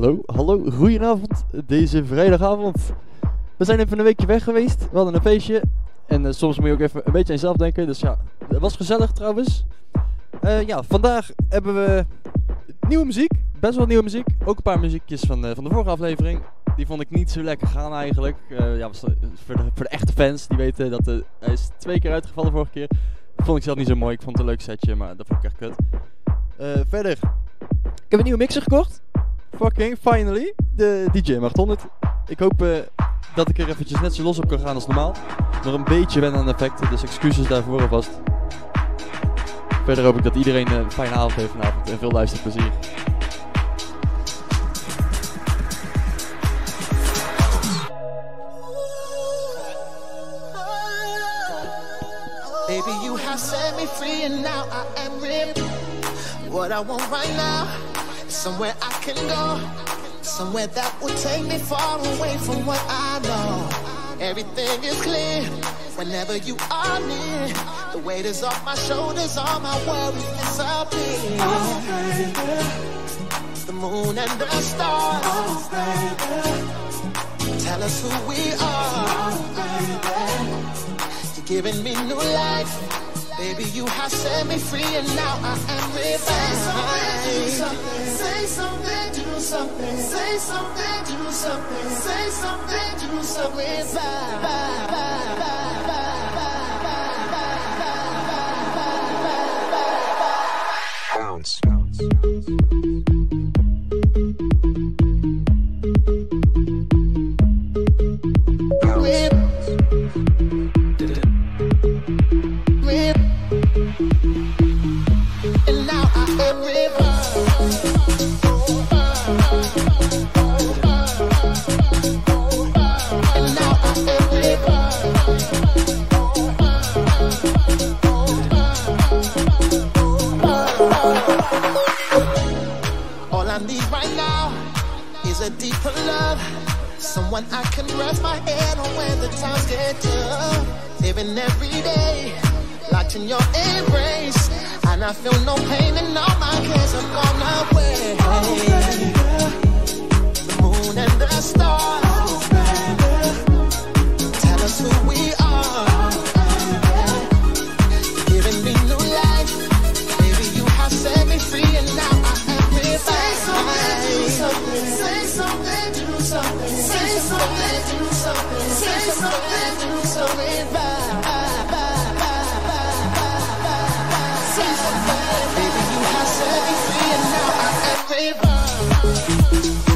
Hallo, hallo, goedenavond. Deze vrijdagavond. We zijn even een weekje weg geweest. We hadden een feestje. En eh, soms moet je ook even een beetje aan jezelf denken. Dus ja, het was gezellig trouwens. Eh, ja, vandaag hebben we nieuwe muziek. Best wel nieuwe muziek. Ook een paar muziekjes van, eh, van de vorige aflevering. Die vond ik niet zo lekker gaan eigenlijk. Ja, voor, de, voor de echte fans die weten dat hij is twee keer uitgevallen vorige keer. Vond ik zelf niet zo mooi. Ik vond het een leuk setje, maar dat vond ik echt kut. Verder. Ik heb een nieuwe mixer gekocht. Fucking finally. De DJ 800. Ik hoop eh, dat ik er eventjes net zo los op kan gaan als normaal. Nog een beetje wennen aan effecten, dus excuses daarvoor alvast. Verder hoop ik dat iedereen eh, een fijne avond heeft vanavond en veel luisterplezier. Baby, you have set me free and now I am. What I want right now somewhere I can go. Somewhere that will take me far away from what I know. Everything is clear whenever you are near. The weight is off my shoulders, all my worries disappear. The moon and the stars tell us who we are. You're giving me new life. Baby, you have set me free and now I am revived. Say something, do something. Say something, do something. Say something, do something. Bounce. In every day, latching your embrace. And I feel no pain and all my cares have gone away. The moon and the stars tell us who we are. I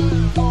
Oh, you.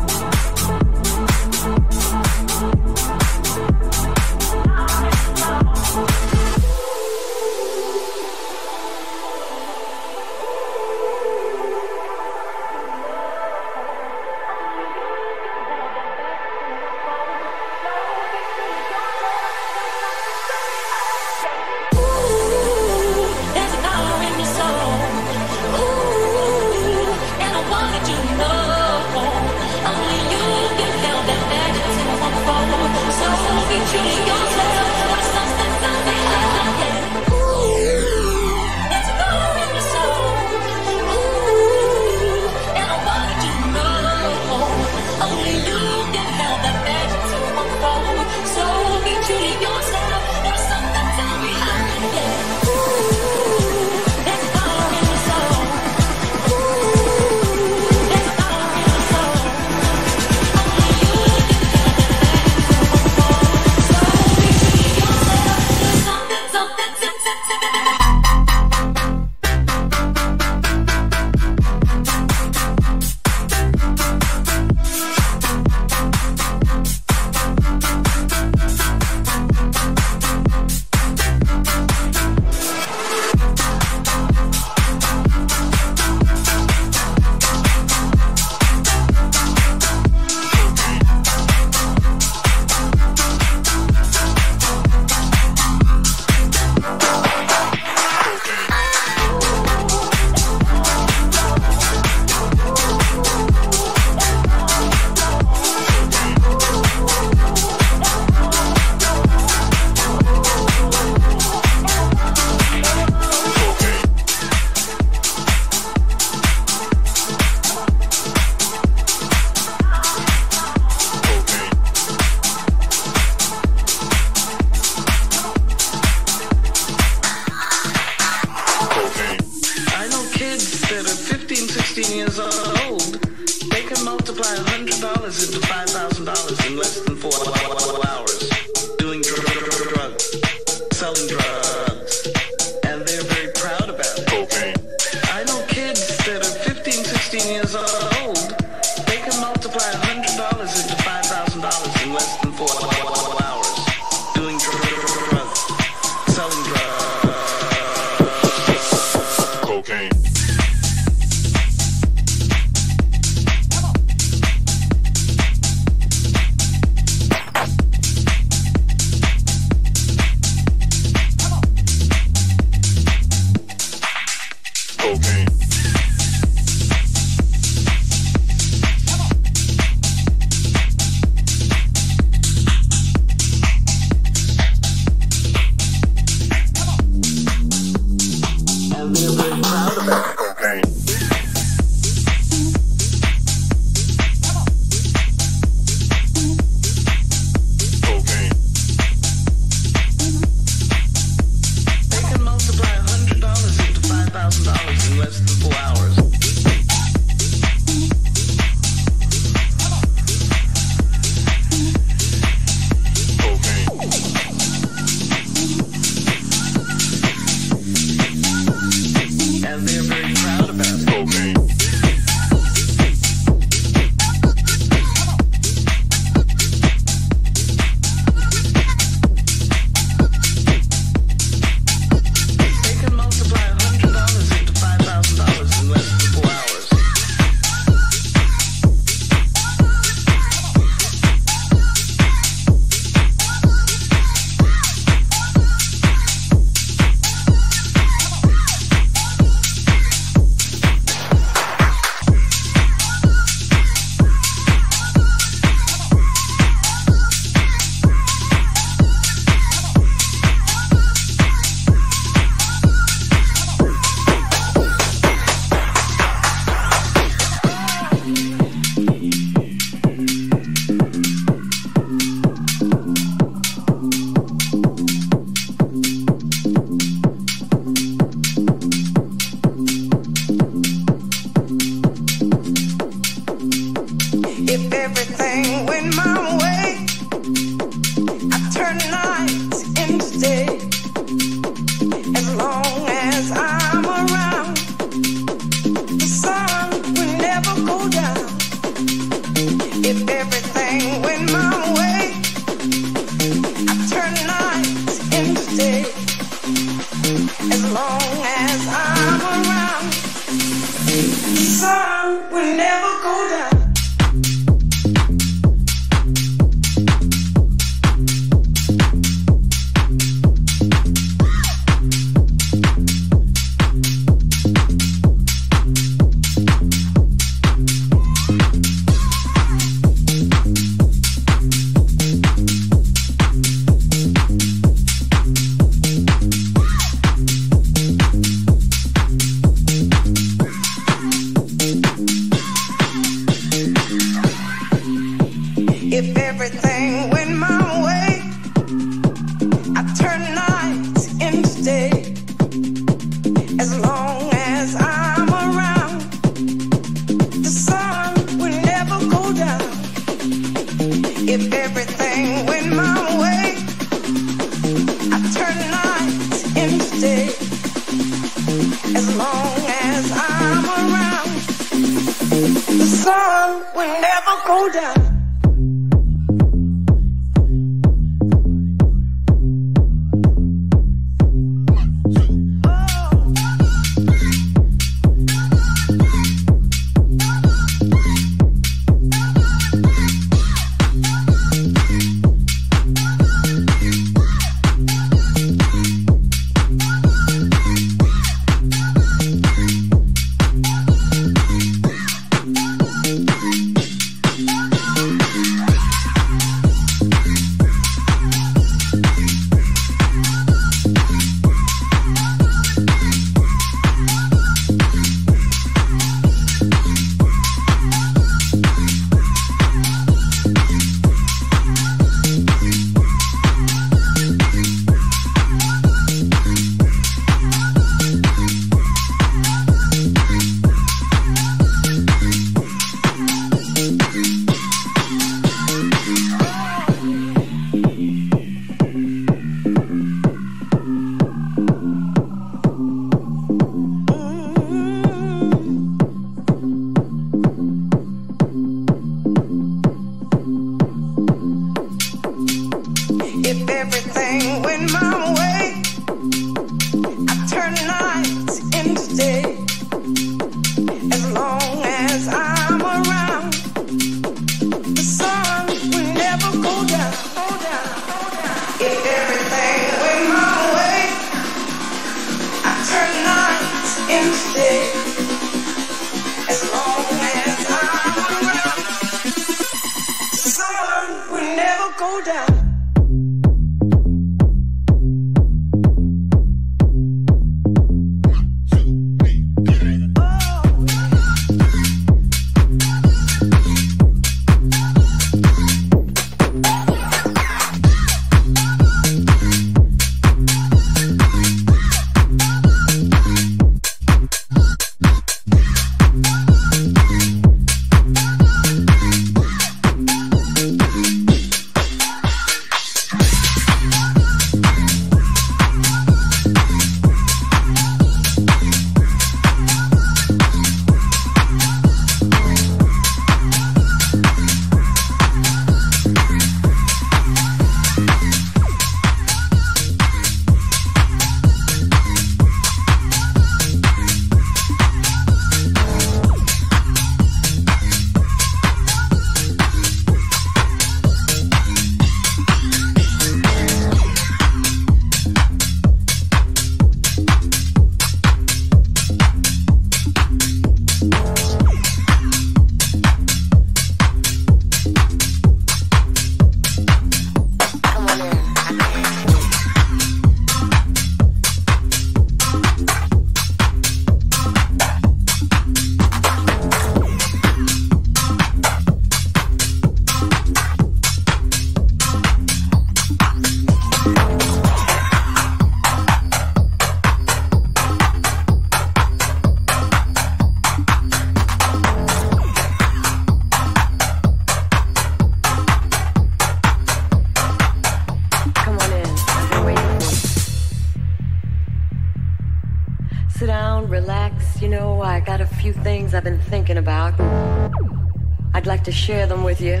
Share them with you.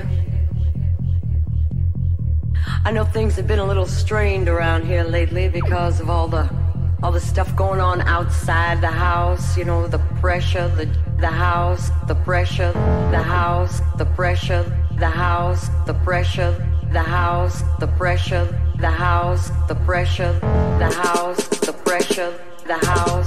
I know things have been a little strained around here lately because of all the all the stuff going on outside the house, you know, the pressure, the the house, the pressure, the house, the pressure, the house, the pressure, the house, the pressure, the house, the pressure, the house, the pressure, the house,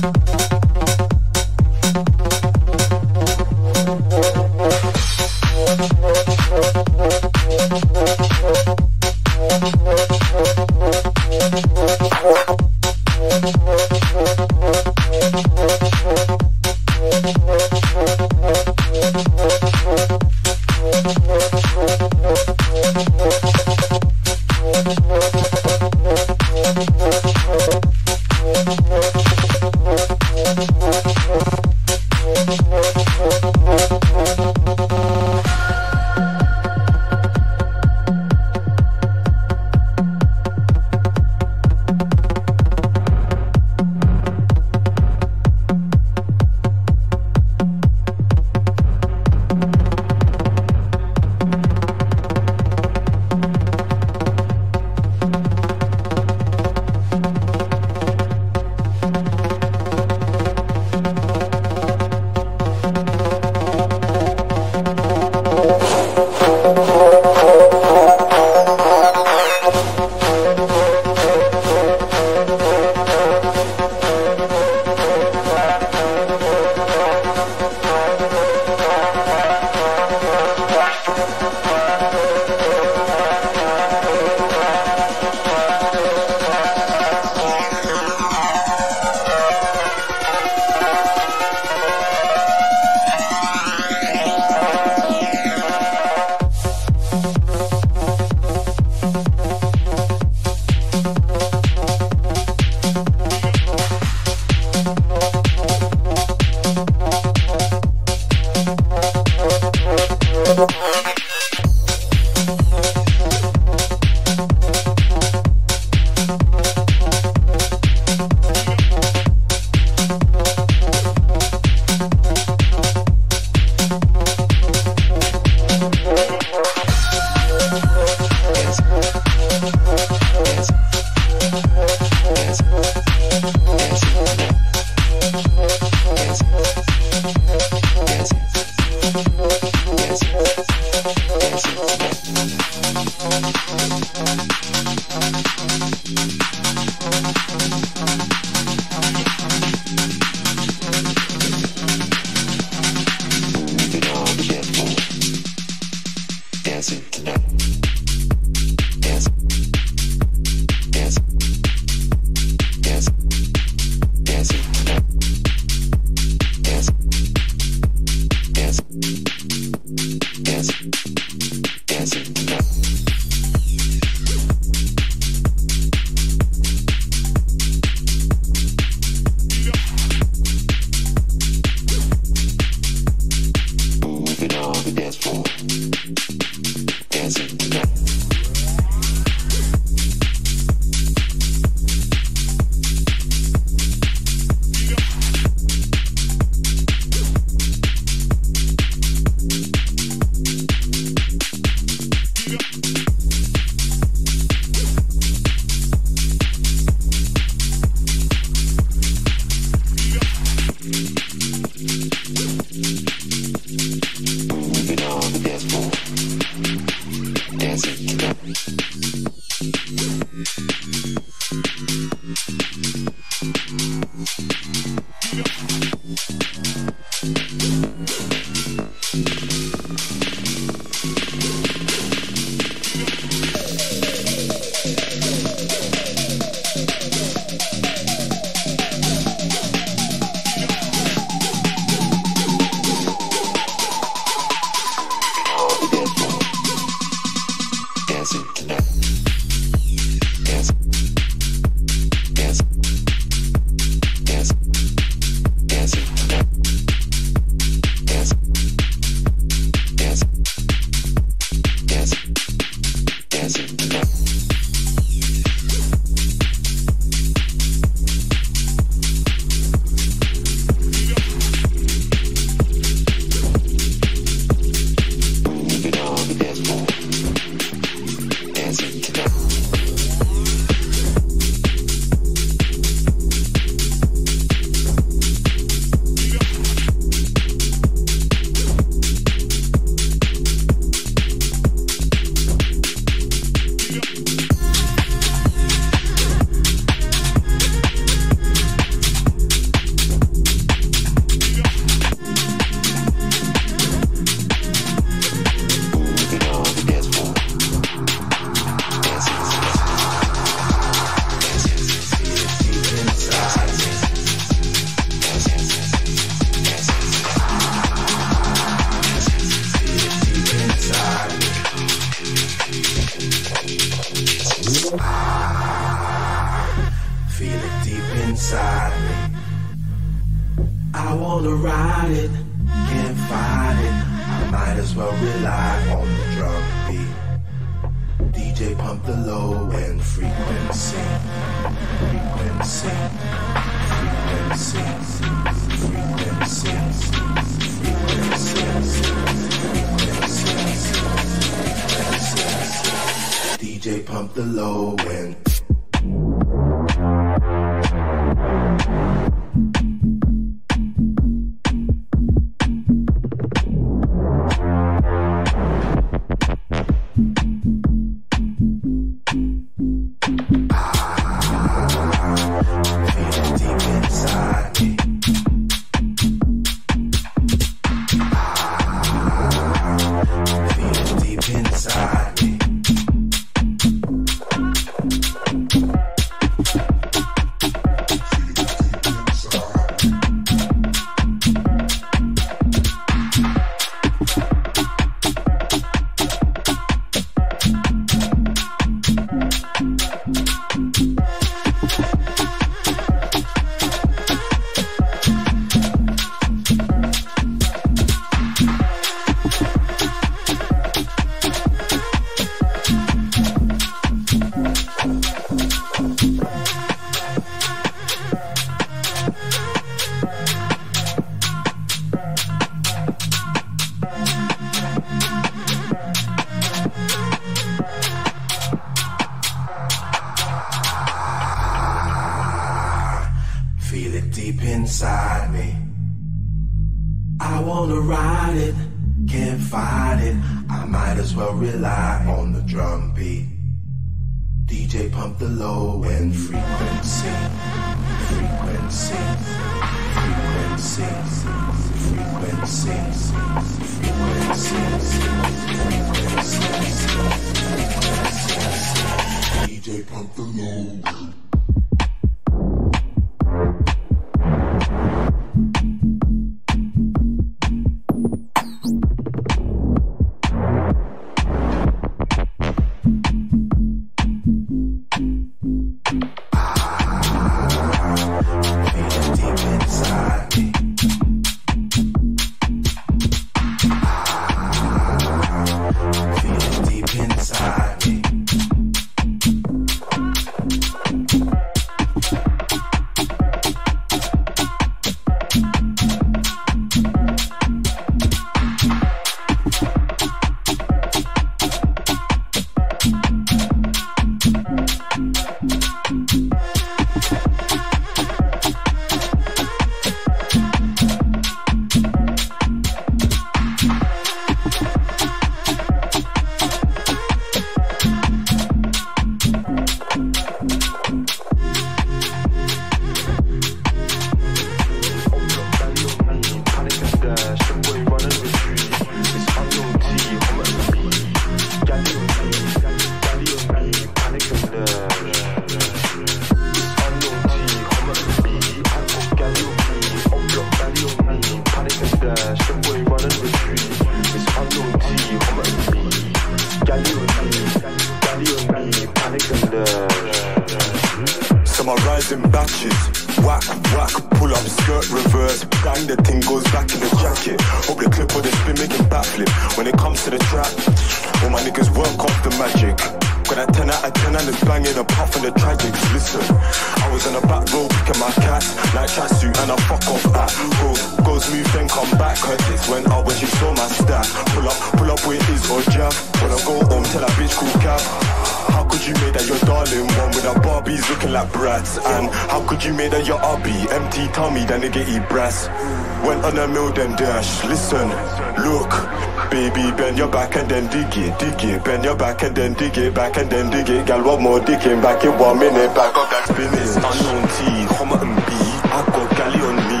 and then dig it, back and then dig it. Gal, one more digging back in one minute. Back up that spin. It's unknown T, Homerton B. I got galley on me.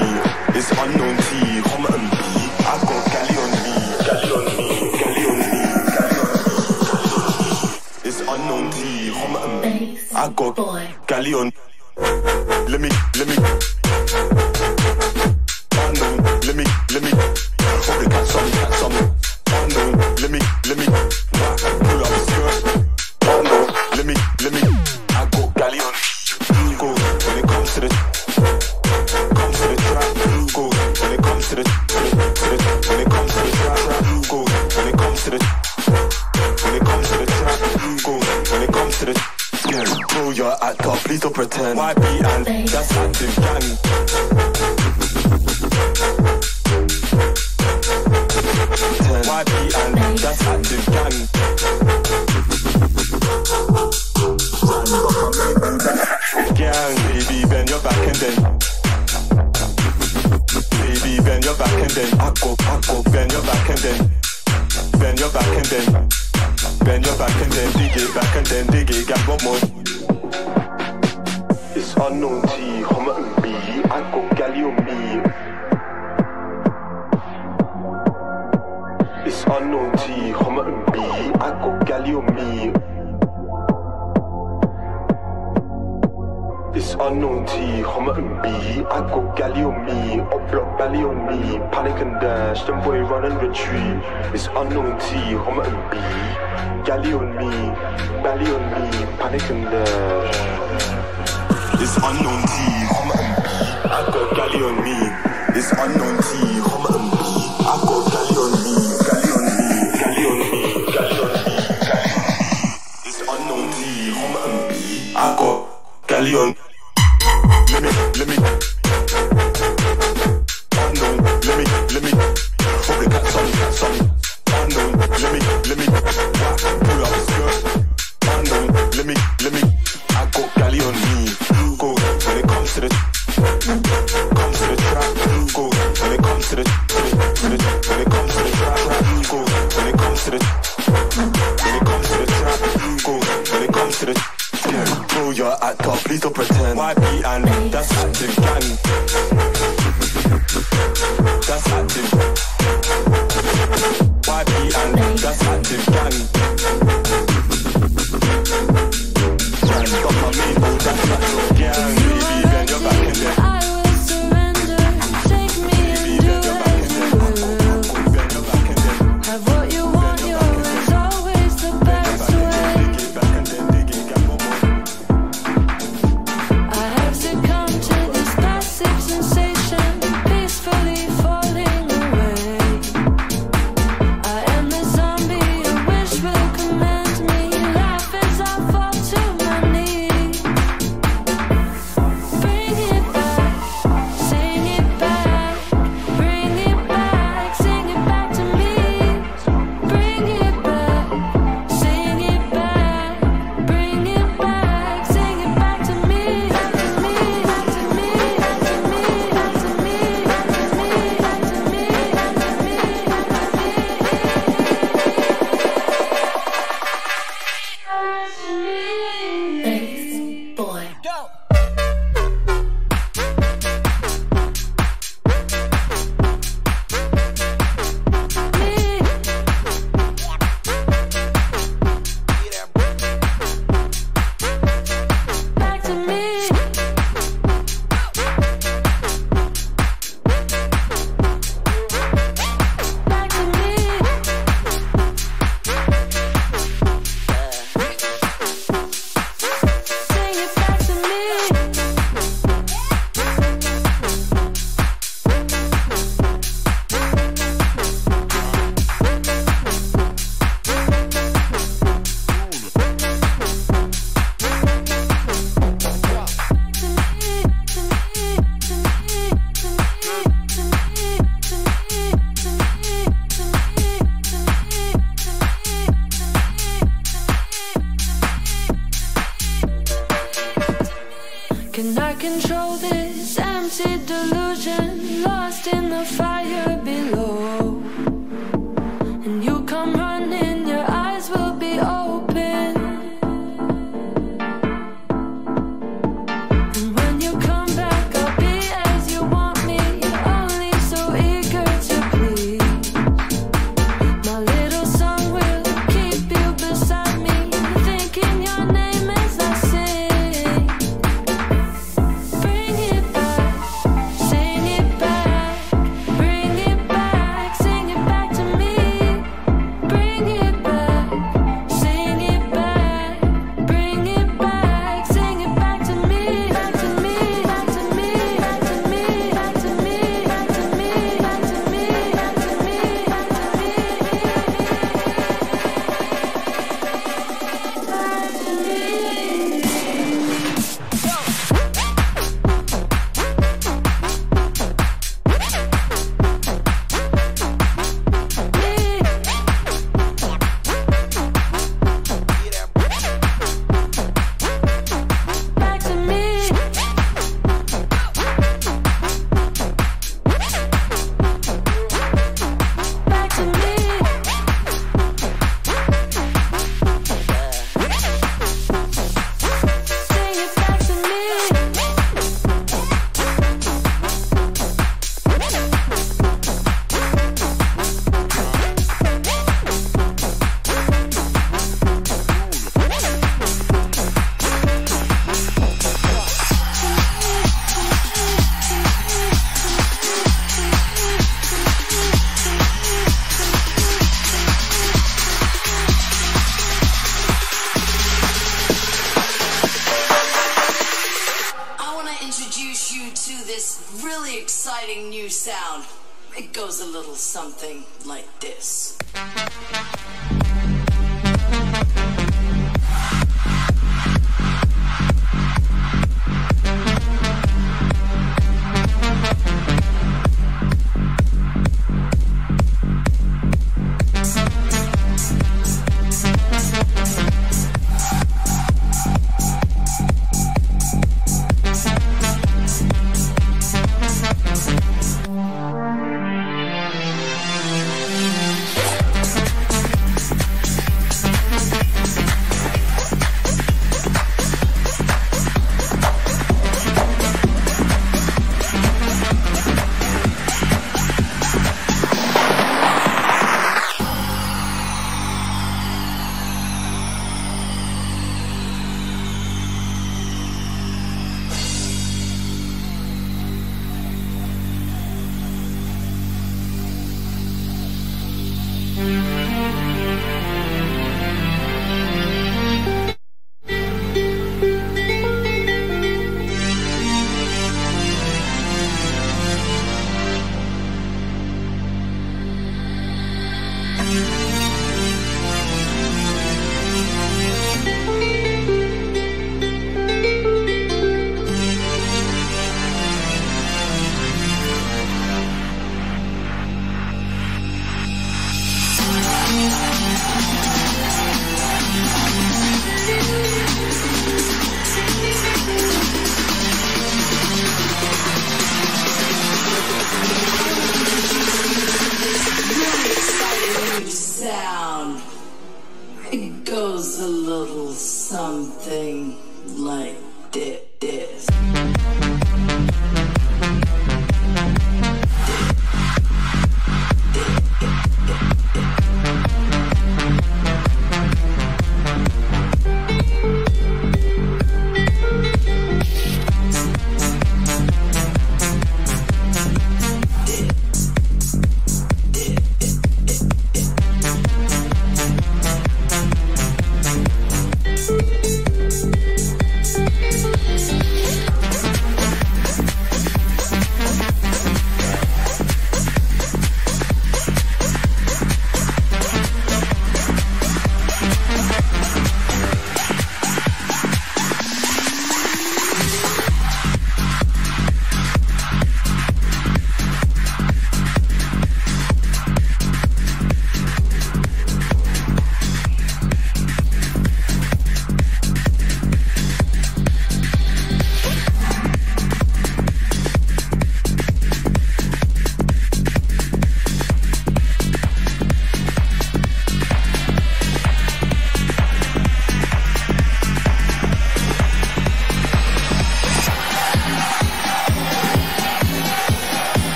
It's unknown T, Homerton B. I got galley on me. Galley on me. Galley on me. Galley on me. It's unknown T, Homerton B. I got galley on. Let me, let me. to the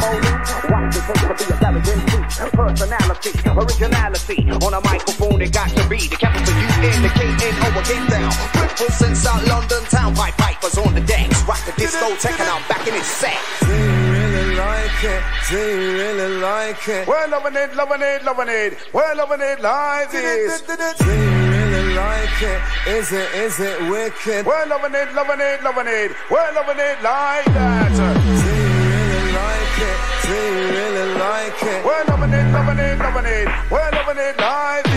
ceremony Watch take to be a savage Personality, originality On a microphone it got to be The capital U indicating over get down Breakfast in London town Pied Piper's on the decks Rock the disco and I'm back in his set really like it? Do you really like it? We're loving it, loving it, loving it. We're loving it like this. Do you really like it? Is it, is it wicked? We're loving it, loving it, loving it. We're loving it like that. We're loving it, loving it, loving it. We're loving it like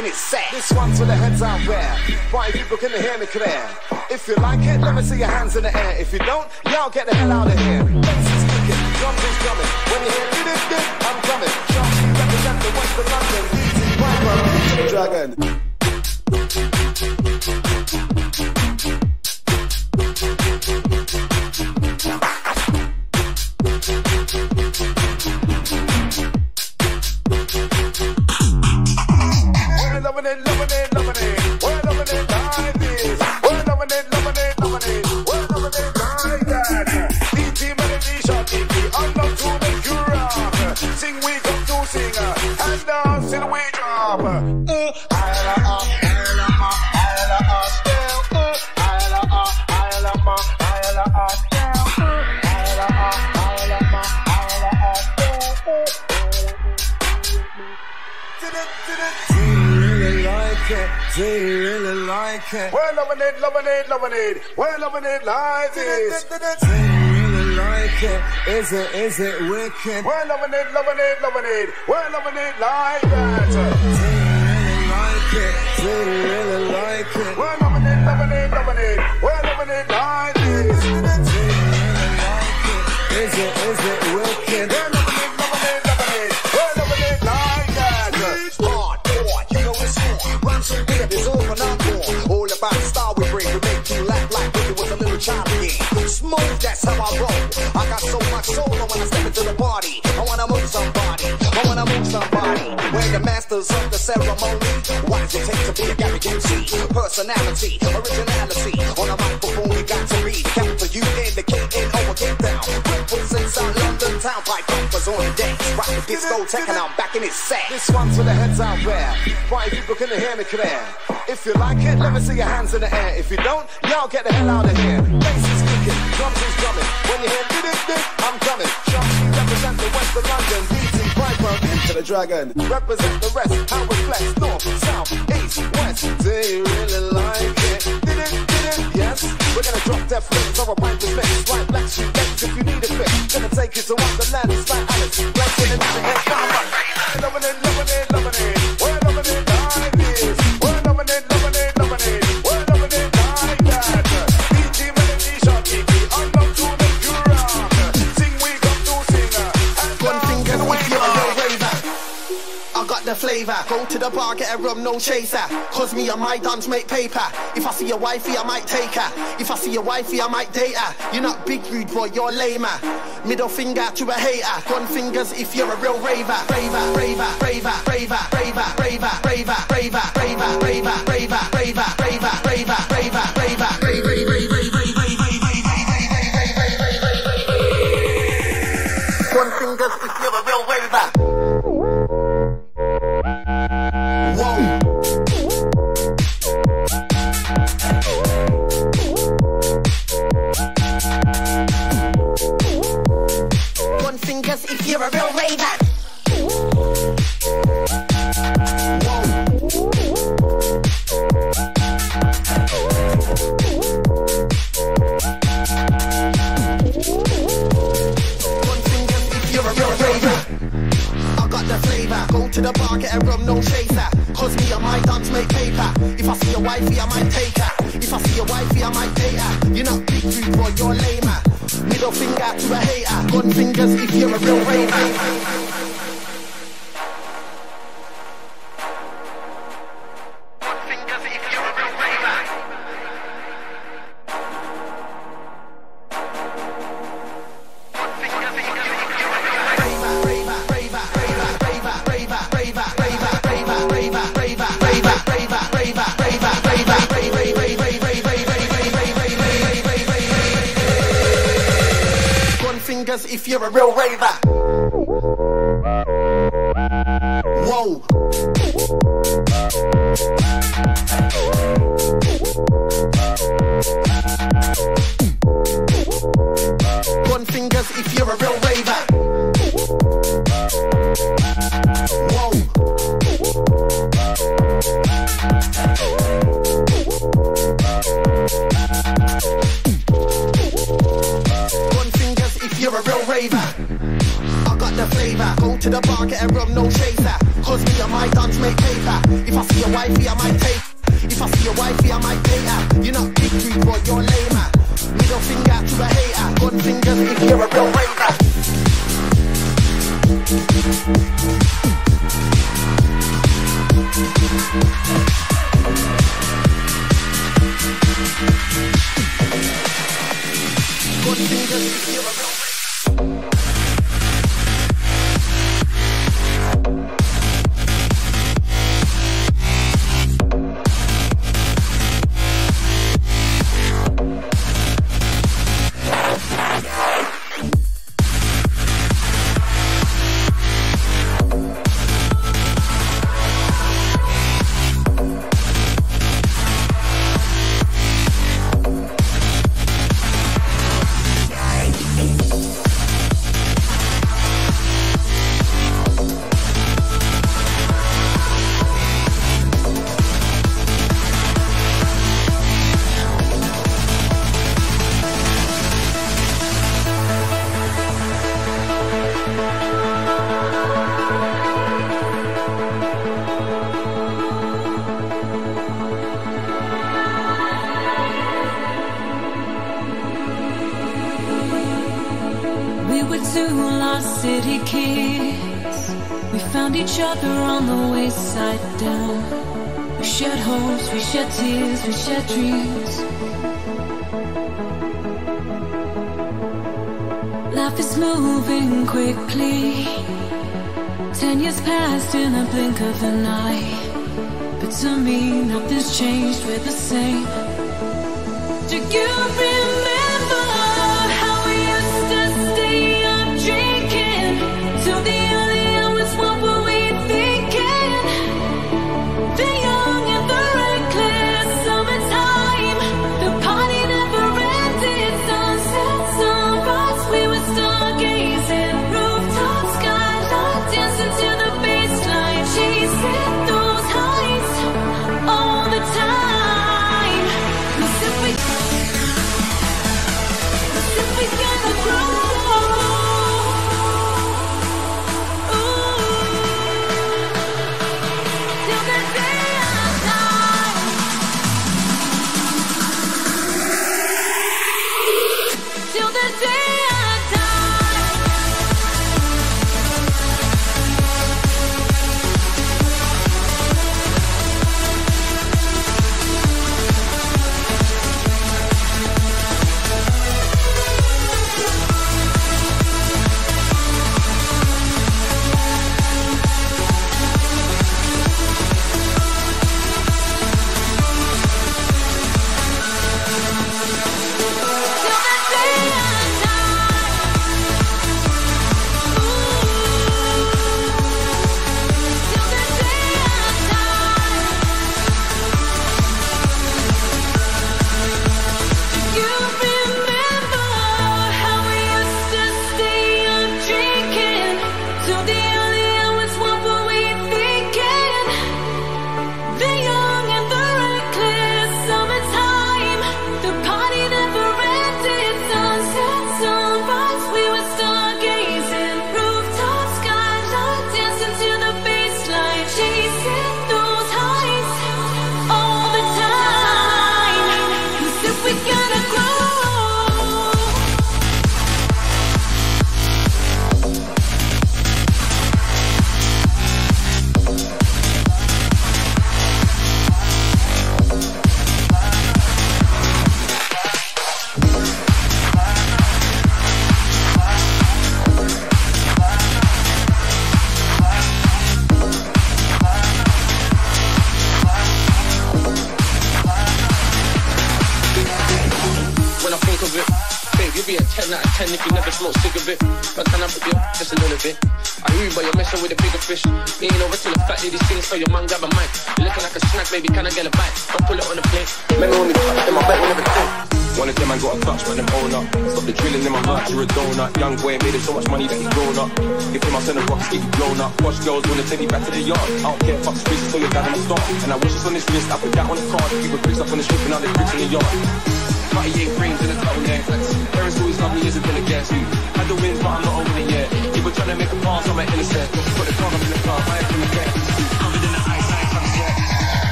in its set. This one's for the heads out there. Party people can hear me clear. If you like it, let me see your hands in the air. If you don't, y'all get the hell out of here. lemonade? Where lemonade lies is. Really like it. Is it, is it wicked? Where lemonade, lemonade, lemonade? Where lemonade lies? Really like it. Really like it. Where Personality, originality. On a microphone, we got to read. Count for you, indicating, oh, get down. Represent South London town, pipe bumpers on the dance. Rock the discotheque, and I'm back in its set. This one's for the heads out there. Party people can hear me clear. If you like it, let me see your hands in the air. If you don't, y'all get the hell out of here. Bass is kicking, drums is drumming. When you hear did it, I'm coming. Sharply represent the West of London. The dragon. Represent the rest. How we flex, north, south, east, west. Do you really like it? Did it, did it, yes. We're gonna drop death flicks over pipe mix. Right, black sheep legs if you need a fix. Gonna take you to Wonderland. It's like Alice. Right in the head, come. Loving it, loving it, loving it. We're loving it flavor. Go to the bar, get a rum, no chaser. Cause me and my dance make paper. If I see your wifey, I might take her. If I see your wifey, I might date her. You're not big rude boy, you're lamer. Middle finger to a hater. Gun fingers if you're a real. Raver, raver, raver, raver, raver, raver, raver, raver, raver, raver, raver, raver, raver, A wifey, I might take her. If I see a wifey, I might date her. You're not big rude boy, you're lamer. Middle finger to a hater. Gun fingers if you're a real raver.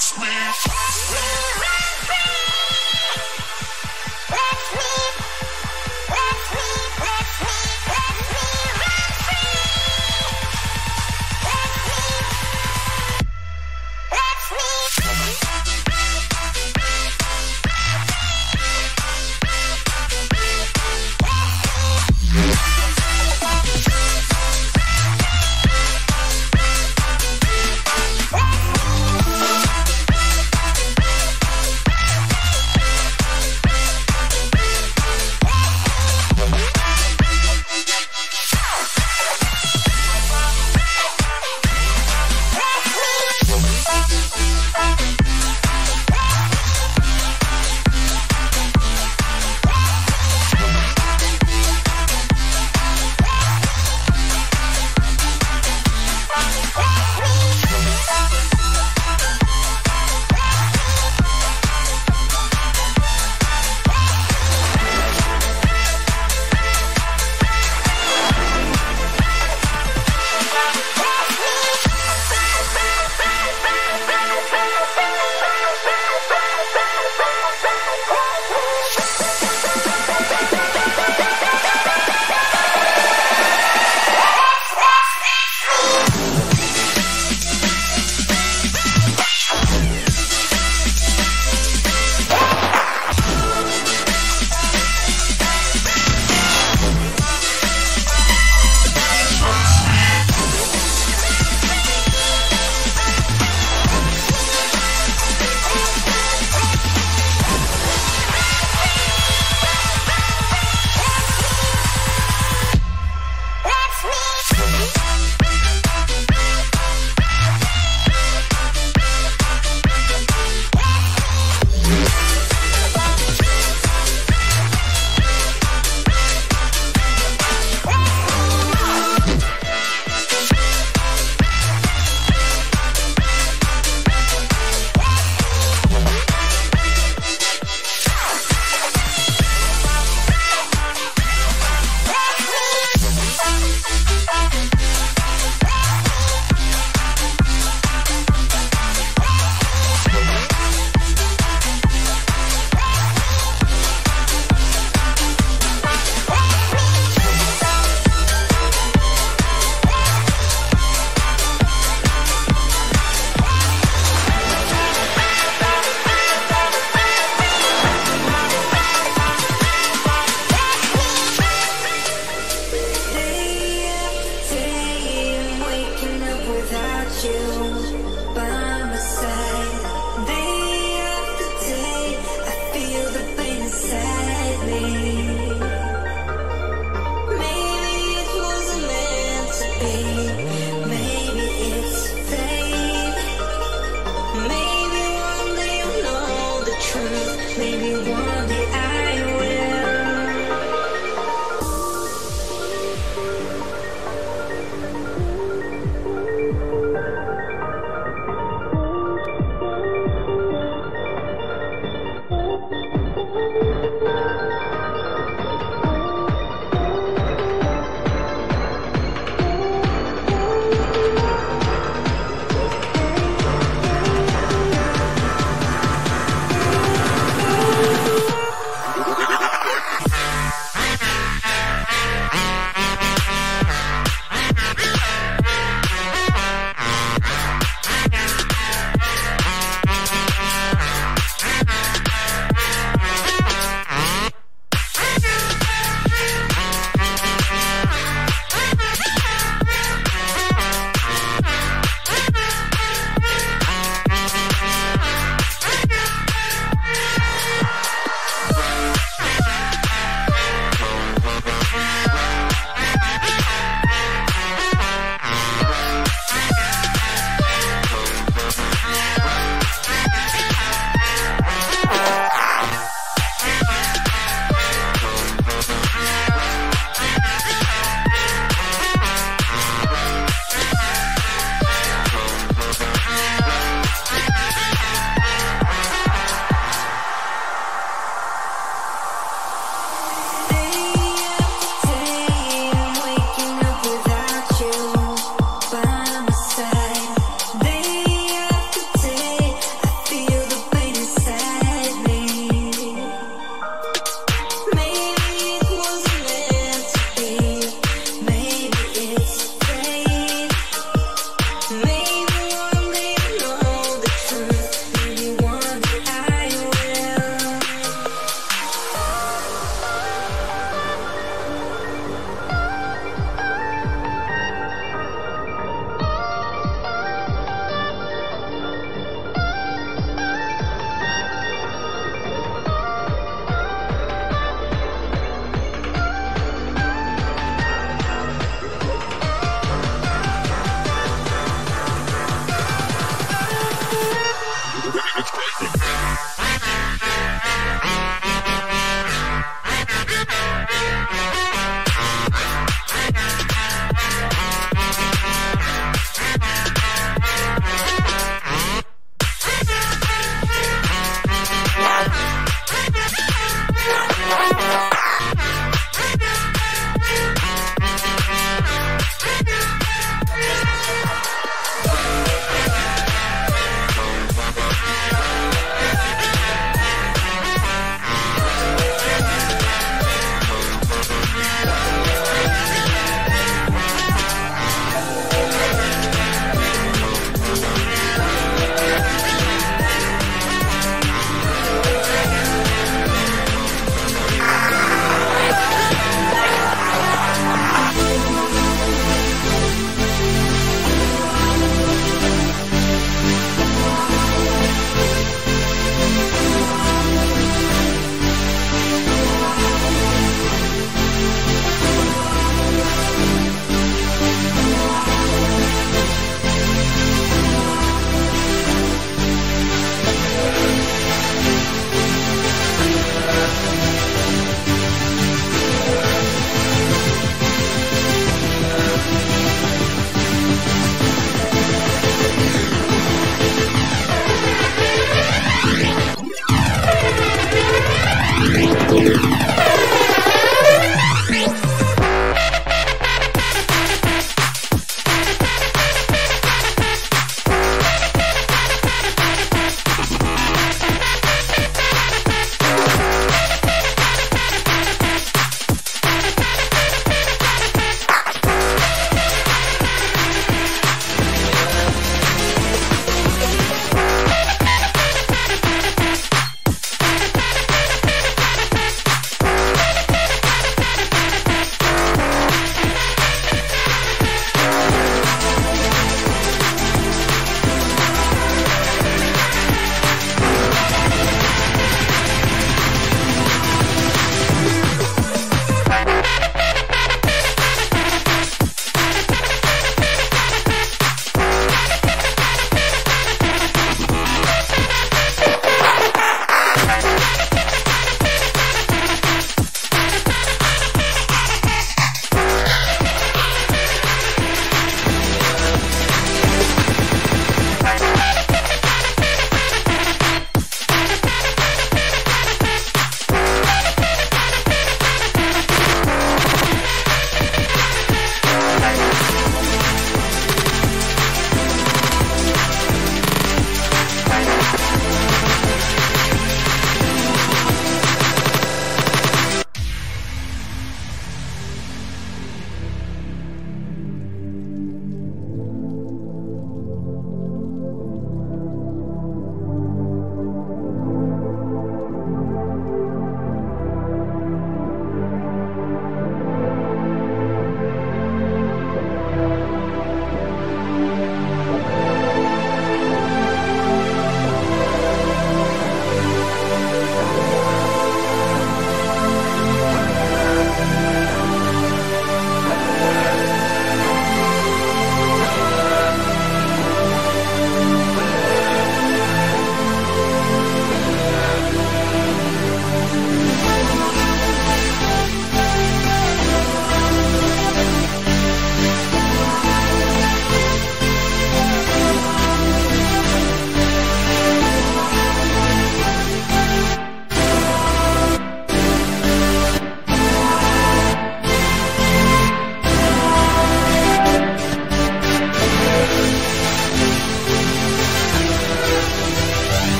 sweet.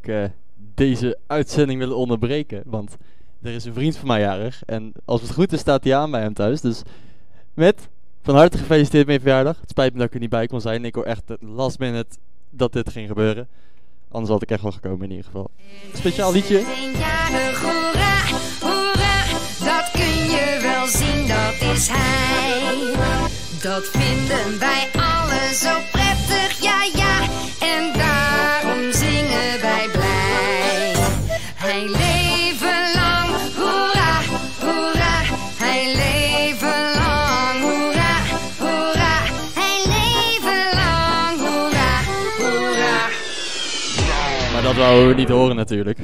Eh, deze uitzending willen onderbreken. Want er is een vriend van mij jarig. En als het goed is, staat hij aan bij hem thuis. Dus met van harte gefeliciteerd met je verjaardag. Het spijt me dat ik er niet bij kon zijn. Ik hoor echt last minute dat dit ging gebeuren. Anders had ik echt wel gekomen in ieder geval. Speciaal liedje. Hoera, hoera, dat kun je wel zien, dat is hij. Dat vinden wij allen zo prettig, ja ja, en wouden we niet horen natuurlijk.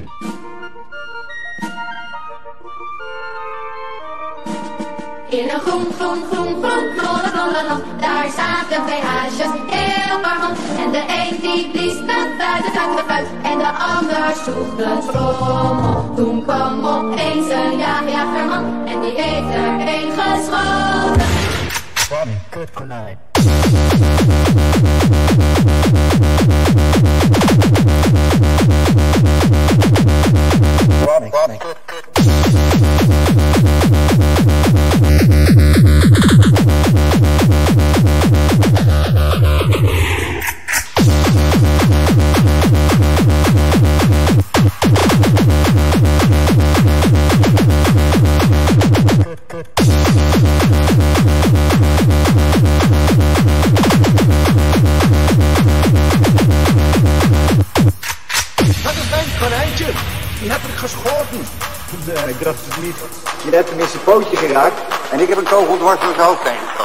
In een groen, groen, groen, groen, knolle, knolle land, daar zaten twee haasjes heel parmant. En de een die blies de fluit, de fluit, en de ander sloeg de trommel. Toen kwam opeens een jaagjagerman, en die heeft er een geschoten. Wat een. Wat een niet. Je hebt zijn pootje geraakt en ik heb een kogel dwars door zijn hoofd heen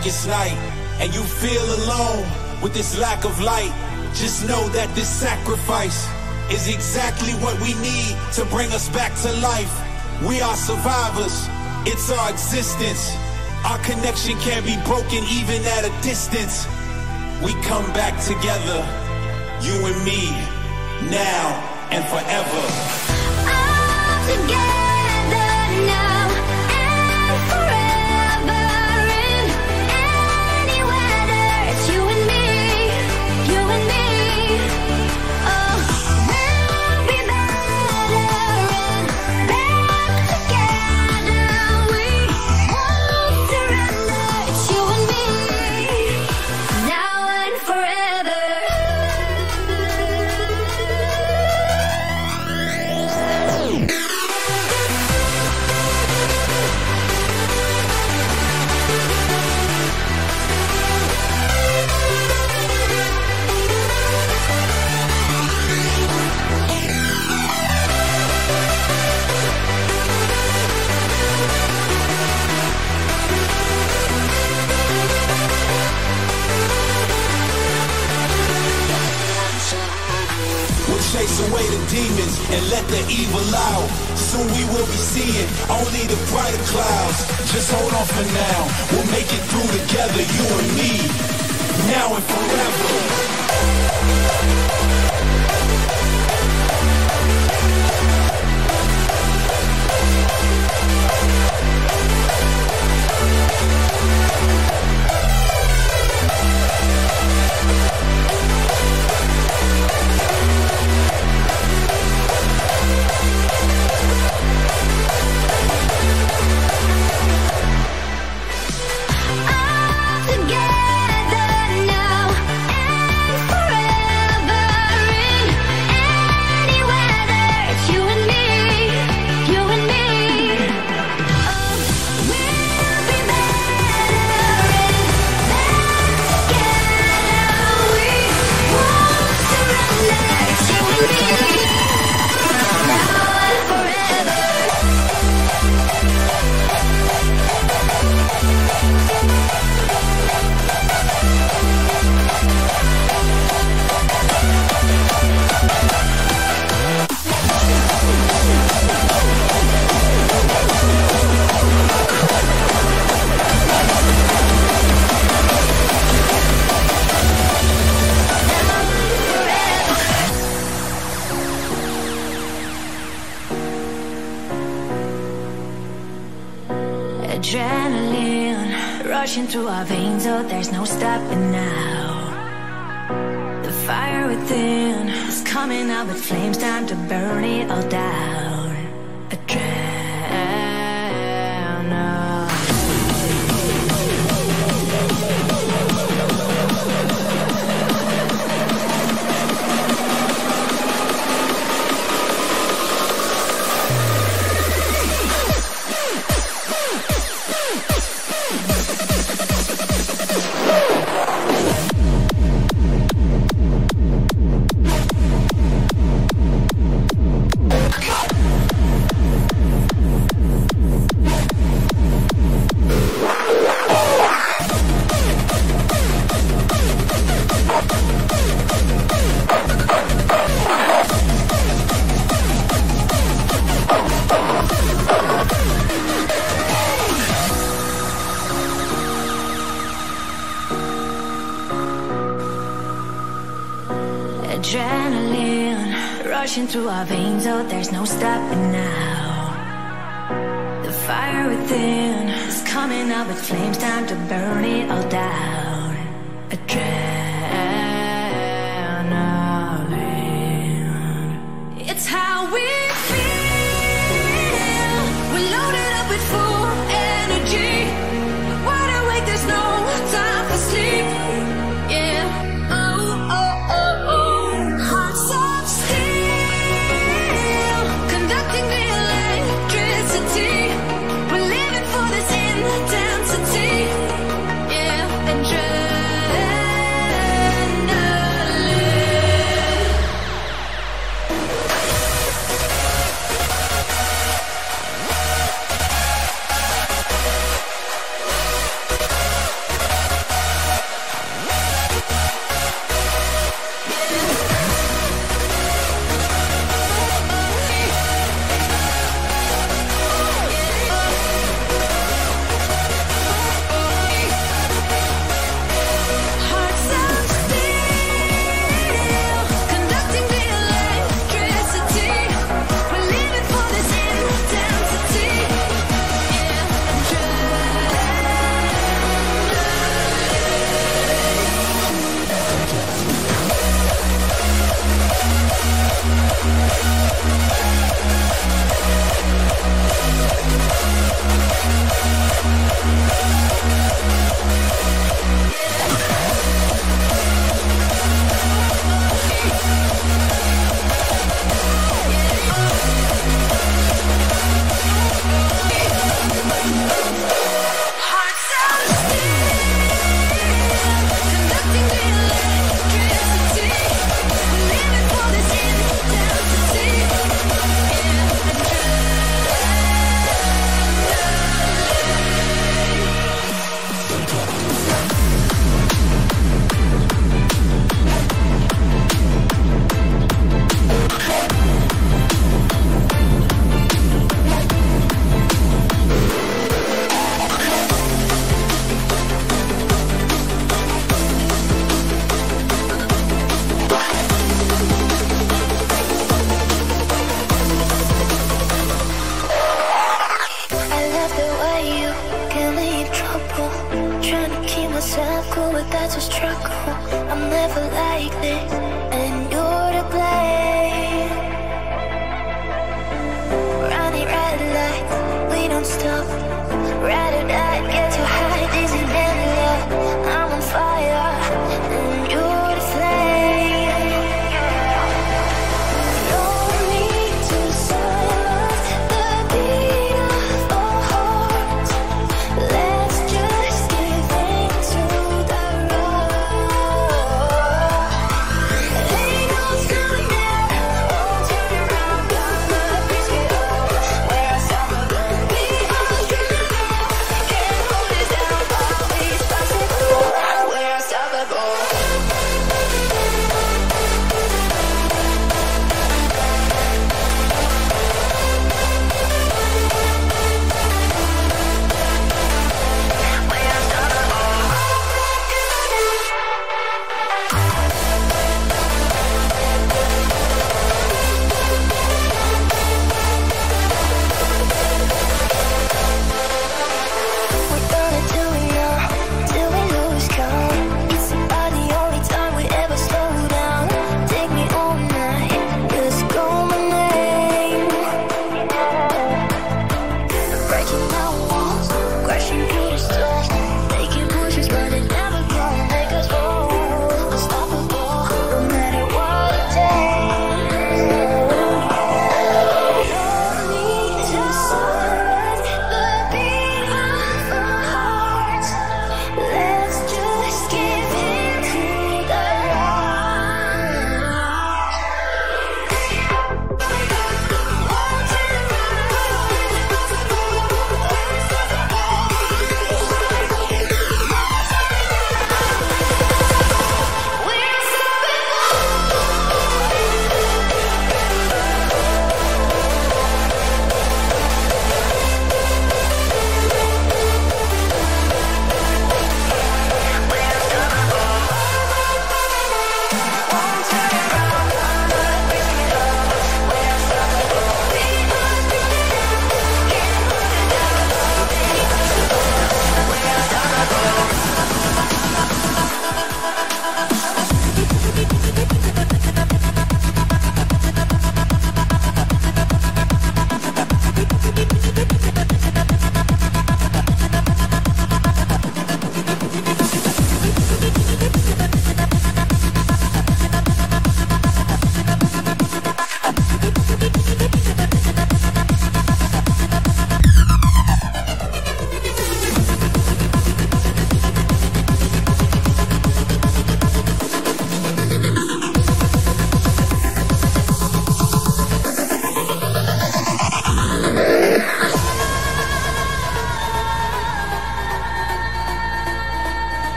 the blackest night, and you feel alone with this lack of light, just know that this sacrifice is exactly what we need to bring us back to life. We are survivors, it's our existence. Our connection can't be broken even at a distance. We come back together, you and me, now and forever. Together evil out. Soon we will be seeing only the brighter clouds. Just hold on for now. We'll make it through together, you and me. Now and forever. Together coming out with flames, time to burn it all down.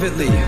Remember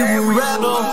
Yeah, we were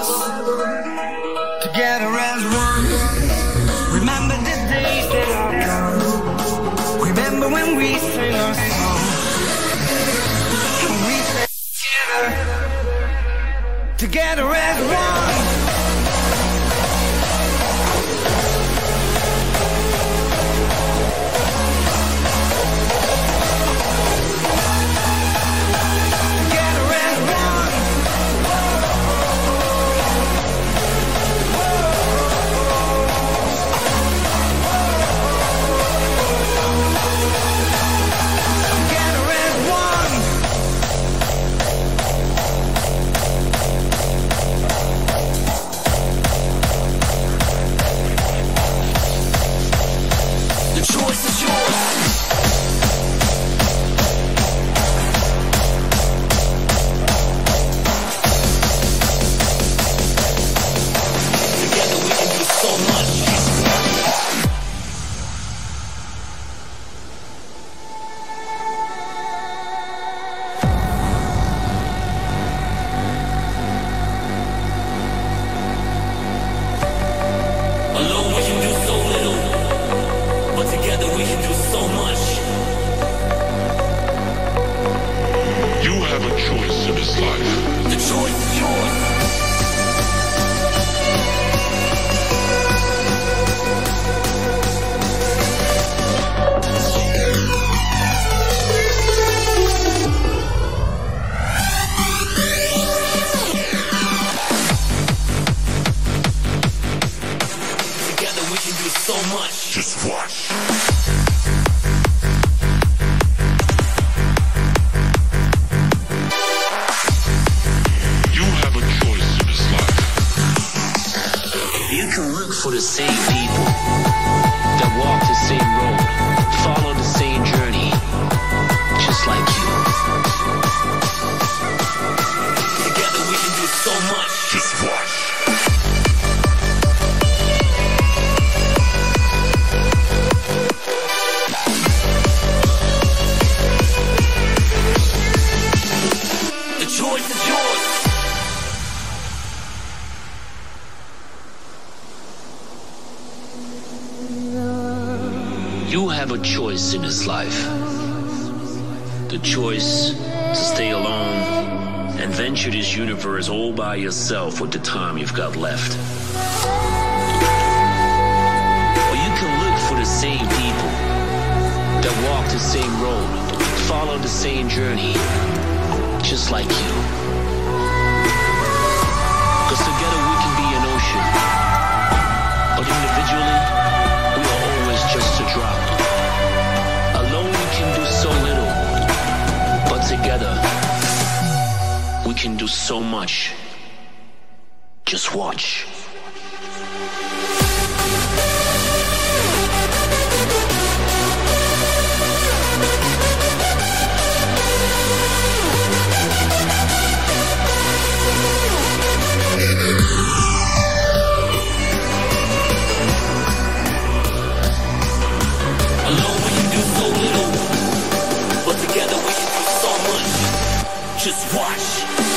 Just watch.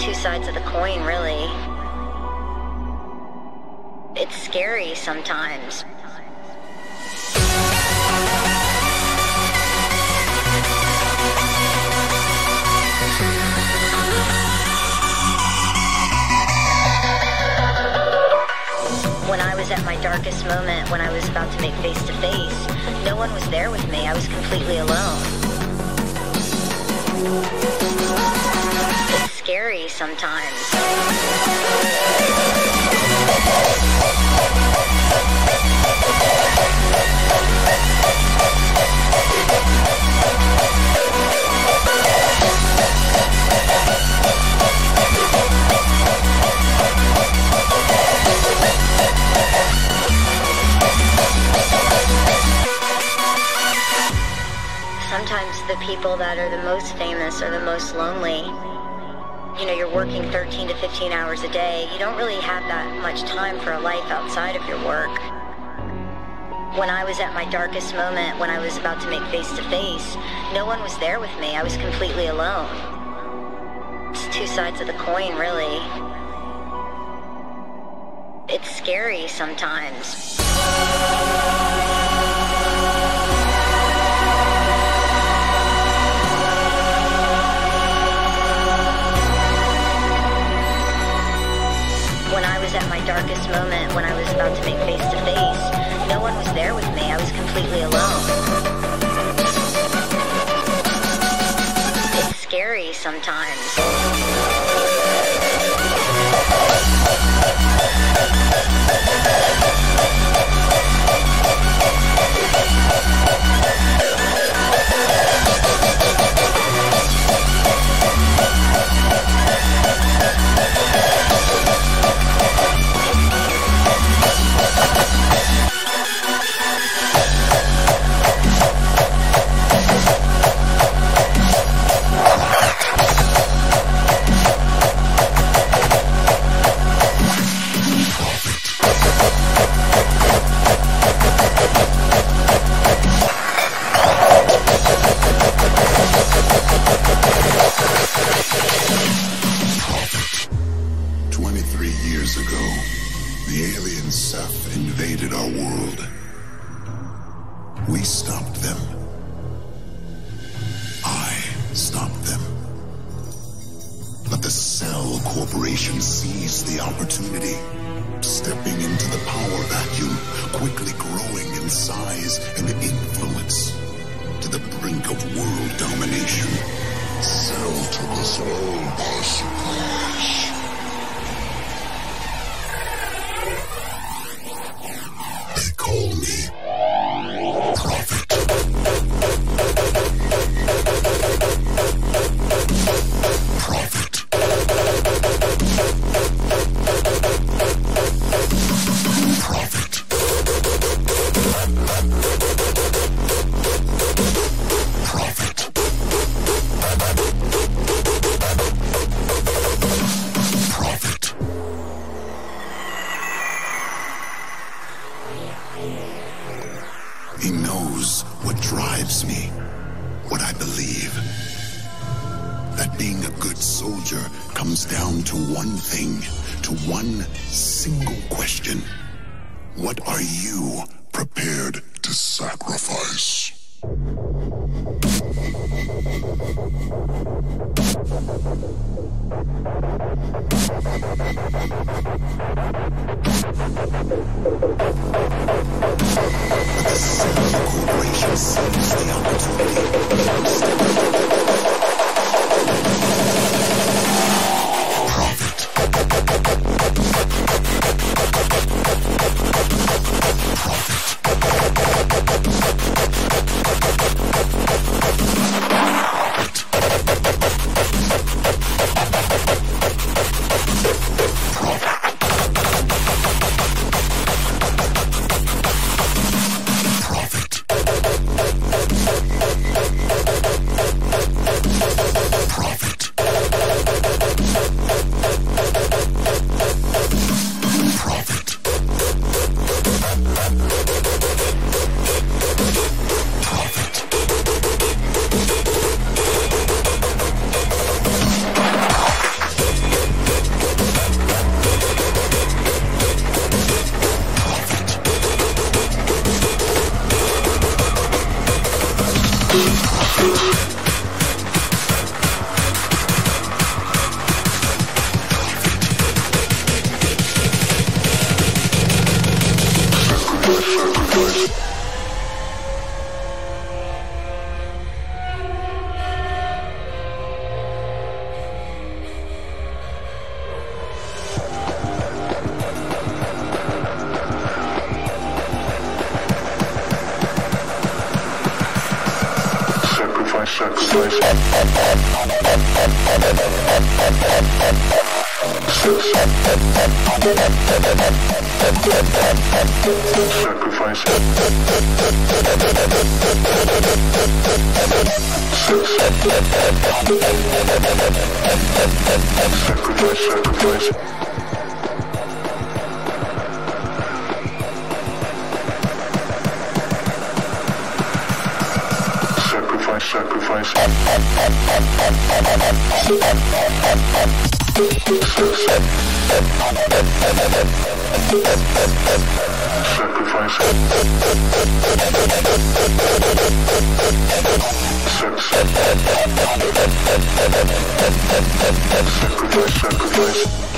Two sides of the coin, really. It's scary sometimes. When I was at my darkest moment, when I was about to make face to face, no one was there with me. I was completely alone. Scary sometimes. Sometimes the people that are the most famous are the most lonely. You know, you're working 13 to 15 hours a day. You don't really have that much time for a life outside of your work. When I was at my darkest moment, when I was about to make face to face, no one was there with me. I was completely alone. It's two sides of the coin, really. It's scary sometimes. My darkest moment, when I was about to make face to face, no one was there with me. I was completely alone. It's scary sometimes. Thank Sacrifice. Sacrifice, sacrifice. Sacrifice, sacrifice. Sacrifice. Sacrifice. Sex. Sacrifice, sacrifice.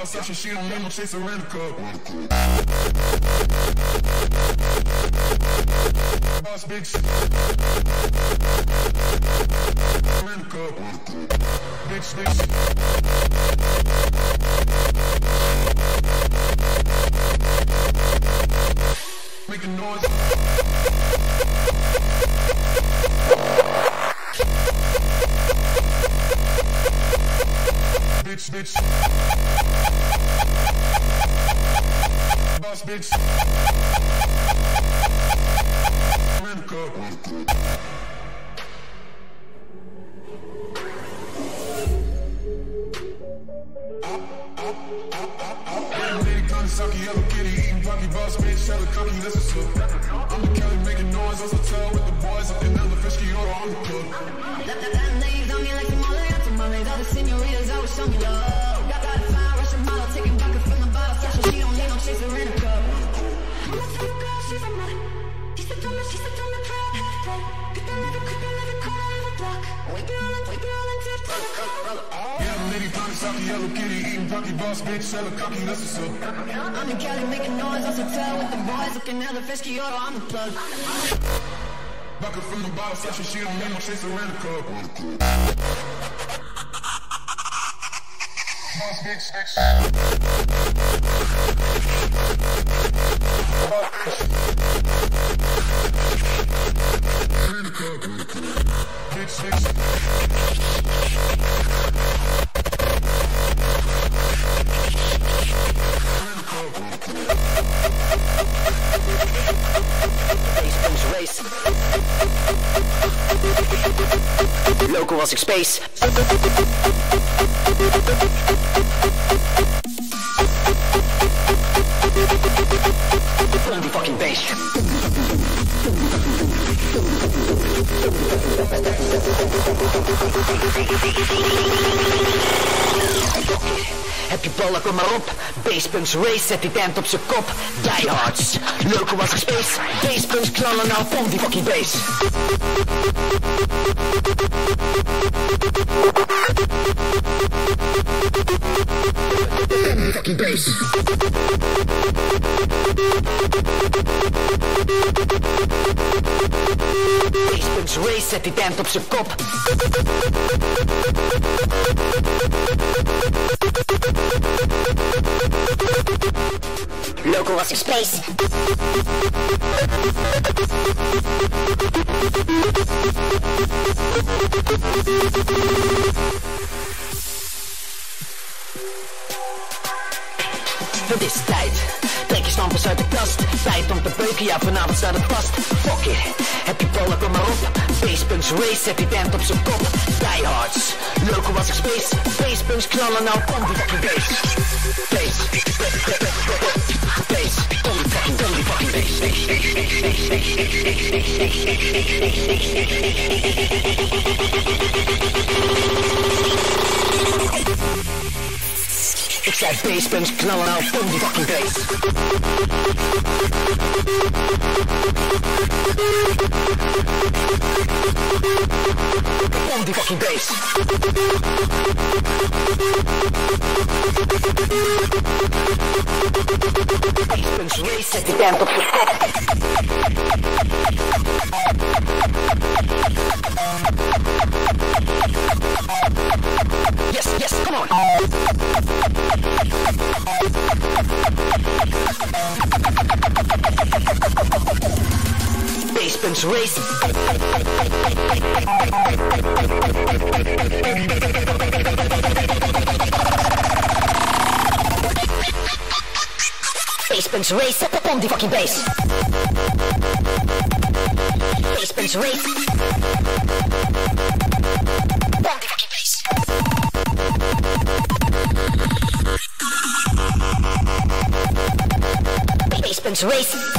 Bottle section, she don't let no chase around the cup. Boss cup. Big shit, yellow kitty, eating pocky, boss bitch, hella cocky, that's what's. I'm in Cali making noise, also tell with the boys, looking at the fish Kyoto, I'm the plug. Bucket from the bottle section, she don't let no chase around the. Boss bitch, bitch. Local was ik space. Die fucking bass. Heb je ballen, kom maar op. Basepunks race, zet die tent op zijn kop. Diehards, leuke was ik space. Basepunks knallen nou, pomp die fucking die fucking. Basepunks race, zet die tent op zijn kop. Local was space. Het is tijd. Trek je stampers uit de kast. Tijd om te beuken, ja vanavond staat het vast. Fuck it. Heb je ballen, kom maar op. Basepunks race, zet die tent op zijn kop. Diehards. Local was ik space. Basepunks knallen nou, kom die fucking bass. Bass. Bass. Die fucking bass. Knallen nou, kom die fucking bass. Die fucking bass. Basepunks race, zet die tent op je kop. Yes, yes, come on. Basement's racing. Basement's race, set up on the fucking bass. Basement's race. Basement Race.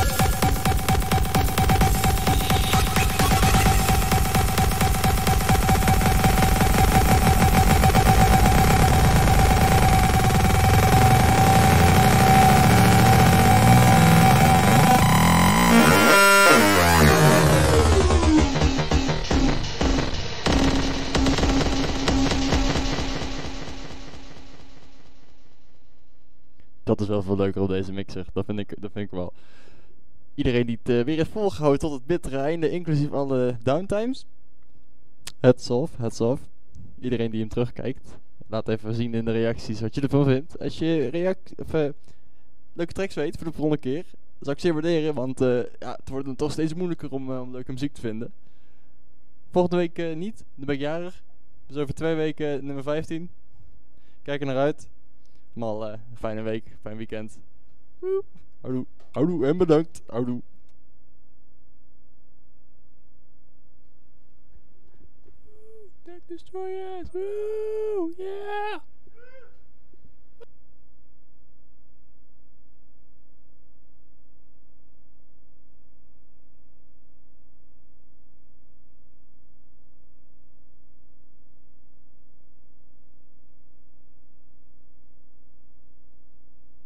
Leuker op deze mixer. Dat vind ik, dat vind ik wel. Iedereen die het eh, weer heeft volgehouden tot het bittere einde, inclusief alle downtimes. Heads off, heads off. Iedereen die hem terugkijkt. Laat even zien in de reacties wat je ervan vindt. Als je react of, eh, leuke tracks weet voor de volgende keer, zou ik zeer waarderen. Want eh, ja, het wordt dan toch steeds moeilijker om, leuke muziek te vinden. Volgende week niet, dan ben ik jarig. Dus over twee weken nummer 15. Kijk er naar uit. Allemaal eh, een fijne week, fijn weekend. Houdoe, houdoe en bedankt. Houdoe. Deck Destroyers, woo, yeah!